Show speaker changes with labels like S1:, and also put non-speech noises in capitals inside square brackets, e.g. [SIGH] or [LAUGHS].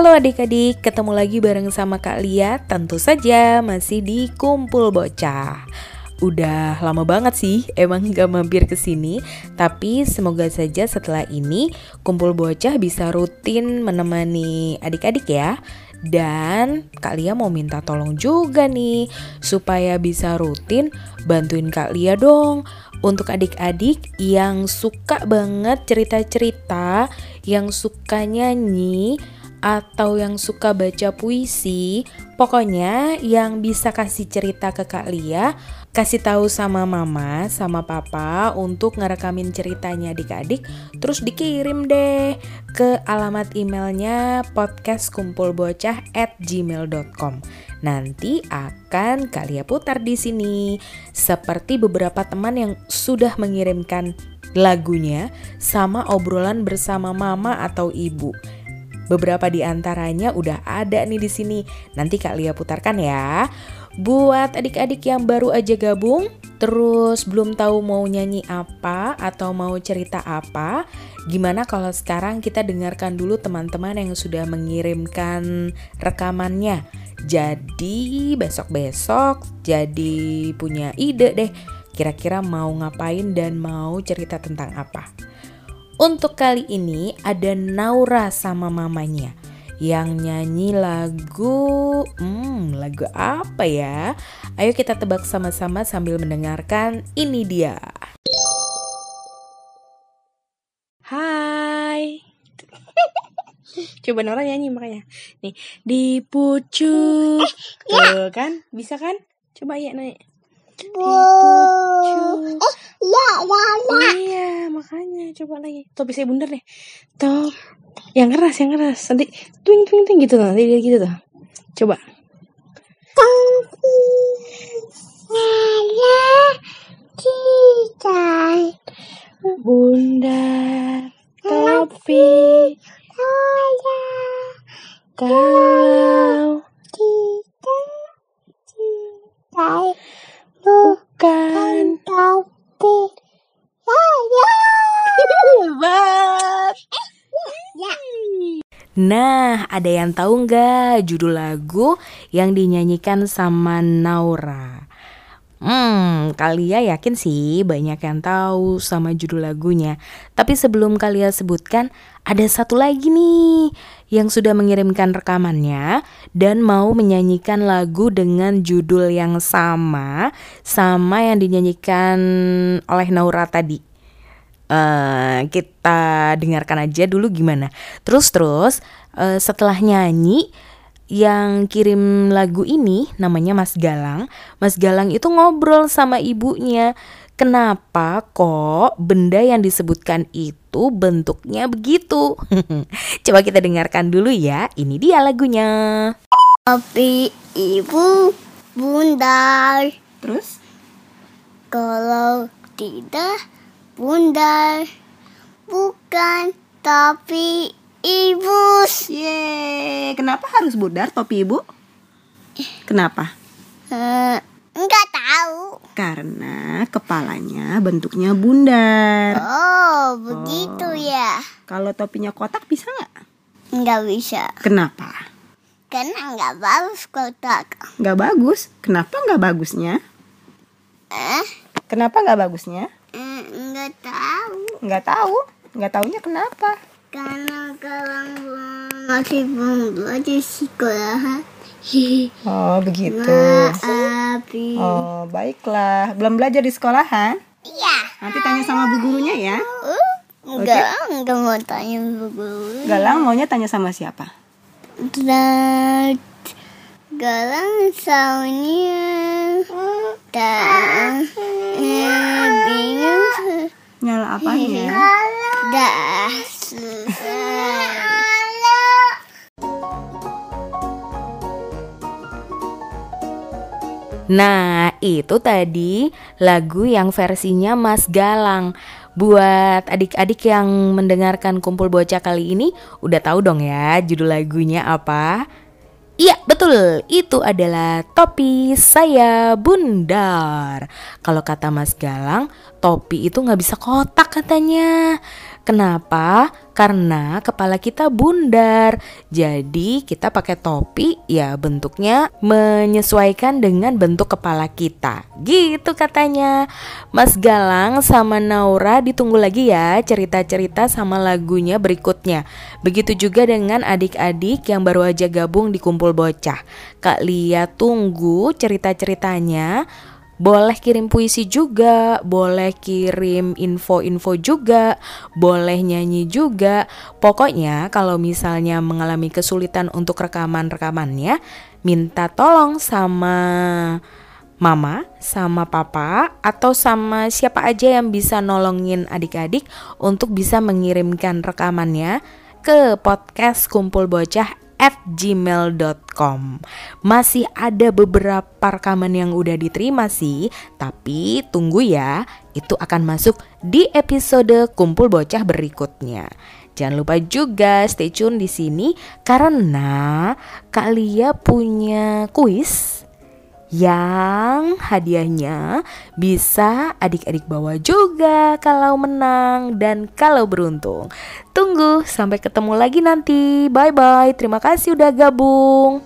S1: Halo adik-adik, ketemu lagi bareng sama Kak Lia. Tentu saja masih di Kumpul Bocah. Udah lama banget sih emang gak mampir ke sini. Tapi semoga saja setelah ini Kumpul Bocah bisa rutin menemani adik-adik ya. Dan Kak Lia mau minta tolong juga nih supaya bisa rutin bantuin Kak Lia dong. Untuk adik-adik yang suka banget cerita-cerita, yang suka nyanyi, atau yang suka baca puisi, pokoknya yang bisa kasih cerita ke Kak Lia, kasih tahu sama mama, sama papa untuk ngerekamin ceritanya adik-adik, terus dikirim deh ke alamat emailnya podcastkumpulbocah at gmail.com. Nanti akan Kak Lia putar di sini, seperti beberapa teman yang sudah mengirimkan lagunya sama obrolan bersama mama atau ibu. Beberapa di antaranya udah ada nih di sini. Nanti Kak Lia putarkan ya. Buat adik-adik yang baru aja gabung, terus belum tahu mau nyanyi apa atau mau cerita apa, gimana kalau sekarang kita dengarkan dulu teman-teman yang sudah mengirimkan rekamannya. Jadi besok-besok jadi punya ide deh kira-kira mau ngapain dan mau cerita tentang apa. Untuk kali ini ada Naura sama mamanya yang nyanyi lagu hmm lagu apa ya? Ayo kita tebak sama-sama sambil mendengarkan ini dia. Hai. [LAUGHS] Coba Naura nyanyi makanya. Nih, di pucuk. Tuh kan? Bisa kan? Coba ya naik. Di pucuk.
S2: Ya, ya, ya.
S1: Makanya coba lagi. Topi saya bundar deh. Top. Yang keras, yang keras. Nanti twing twing twing gitu nanti dia gitu tuh. Coba.
S2: Tapi
S1: topi
S2: saya
S1: kalau
S2: tidak cintai
S1: bukan
S2: tapi saya.
S1: hebat.
S2: Ya.
S1: Nah, ada yang tahu nggak judul lagu yang dinyanyikan sama Naura? Hmm, Kalia yakin sih banyak yang tahu sama judul lagunya. Tapi sebelum Kalia sebutkan, ada satu lagi nih yang sudah mengirimkan rekamannya dan mau menyanyikan lagu dengan judul yang sama sama yang dinyanyikan oleh Naura tadi. Eh, kita dengarkan aja dulu gimana. Terus terus eh, setelah nyanyi yang kirim lagu ini namanya Mas Galang. Mas Galang itu ngobrol sama ibunya. Kenapa kok benda yang disebutkan itu bentuknya begitu? [LAUGHS] Coba kita dengarkan dulu ya. Ini dia lagunya.
S2: Tapi ibu bundar
S1: Terus?
S2: kalau tidak bundar bukan tapi ibu
S3: Yeay, kenapa harus bundar topi ibu? Kenapa?
S2: Eh, enggak tahu
S3: Karena kepalanya bentuknya bundar.
S2: oh begitu ya
S3: Kalau topinya kotak bisa nggak?
S2: enggak bisa
S3: Kenapa?
S2: karena enggak bagus kotak
S3: Nggak bagus. Kenapa nggak bagusnya?
S2: eh
S3: Kenapa nggak bagusnya?
S2: Enggak tahu
S3: Nggak tahu. Nggak taunya kenapa?
S2: karena kalau masih belum belajar sekolah [LAUGHS]
S3: Oh begitu.
S2: Maafi
S3: Oh baiklah. Belum belajar di sekolahan?
S2: iya
S3: Nanti tanya sama bu gurunya ya.
S2: Uh, enggak enggak mau tanya buku
S3: Galang maunya tanya sama siapa?
S2: dan galang saunya dan eh, bingung
S3: Nyala apanya?
S2: dah selesai
S1: Nah, itu tadi lagu yang versinya Mas Galang. Buat adik-adik yang mendengarkan kumpul bocah kali ini, udah tahu dong ya judul lagunya apa? Iya betul, itu adalah topi saya bundar. Kalau kata Mas Galang, topi itu nggak bisa kotak katanya. Kenapa? Karena kepala kita bundar. Jadi kita pakai topi ya bentuknya menyesuaikan dengan bentuk kepala kita. Gitu katanya. Mas Galang sama Naura ditunggu lagi ya cerita-cerita sama lagunya berikutnya. Begitu juga dengan adik-adik yang baru aja gabung di kumpul bocah. Kak Lia tunggu cerita-ceritanya boleh kirim puisi juga, boleh kirim info-info juga, boleh nyanyi juga. Pokoknya kalau misalnya mengalami kesulitan untuk rekaman-rekamannya, minta tolong sama mama, sama papa, atau sama siapa aja yang bisa nolongin adik-adik untuk bisa mengirimkan rekamannya ke podcast Kumpul Bocah at gmail.com Masih ada beberapa rekaman yang udah diterima sih Tapi tunggu ya Itu akan masuk di episode Kumpul Bocah berikutnya. Jangan lupa juga stay tune di sini karena Kak Lia punya kuis yang hadiahnya bisa adik-adik bawa juga kalau menang dan kalau beruntung. Tunggu sampai ketemu lagi nanti. Bye bye. Terima kasih udah gabung.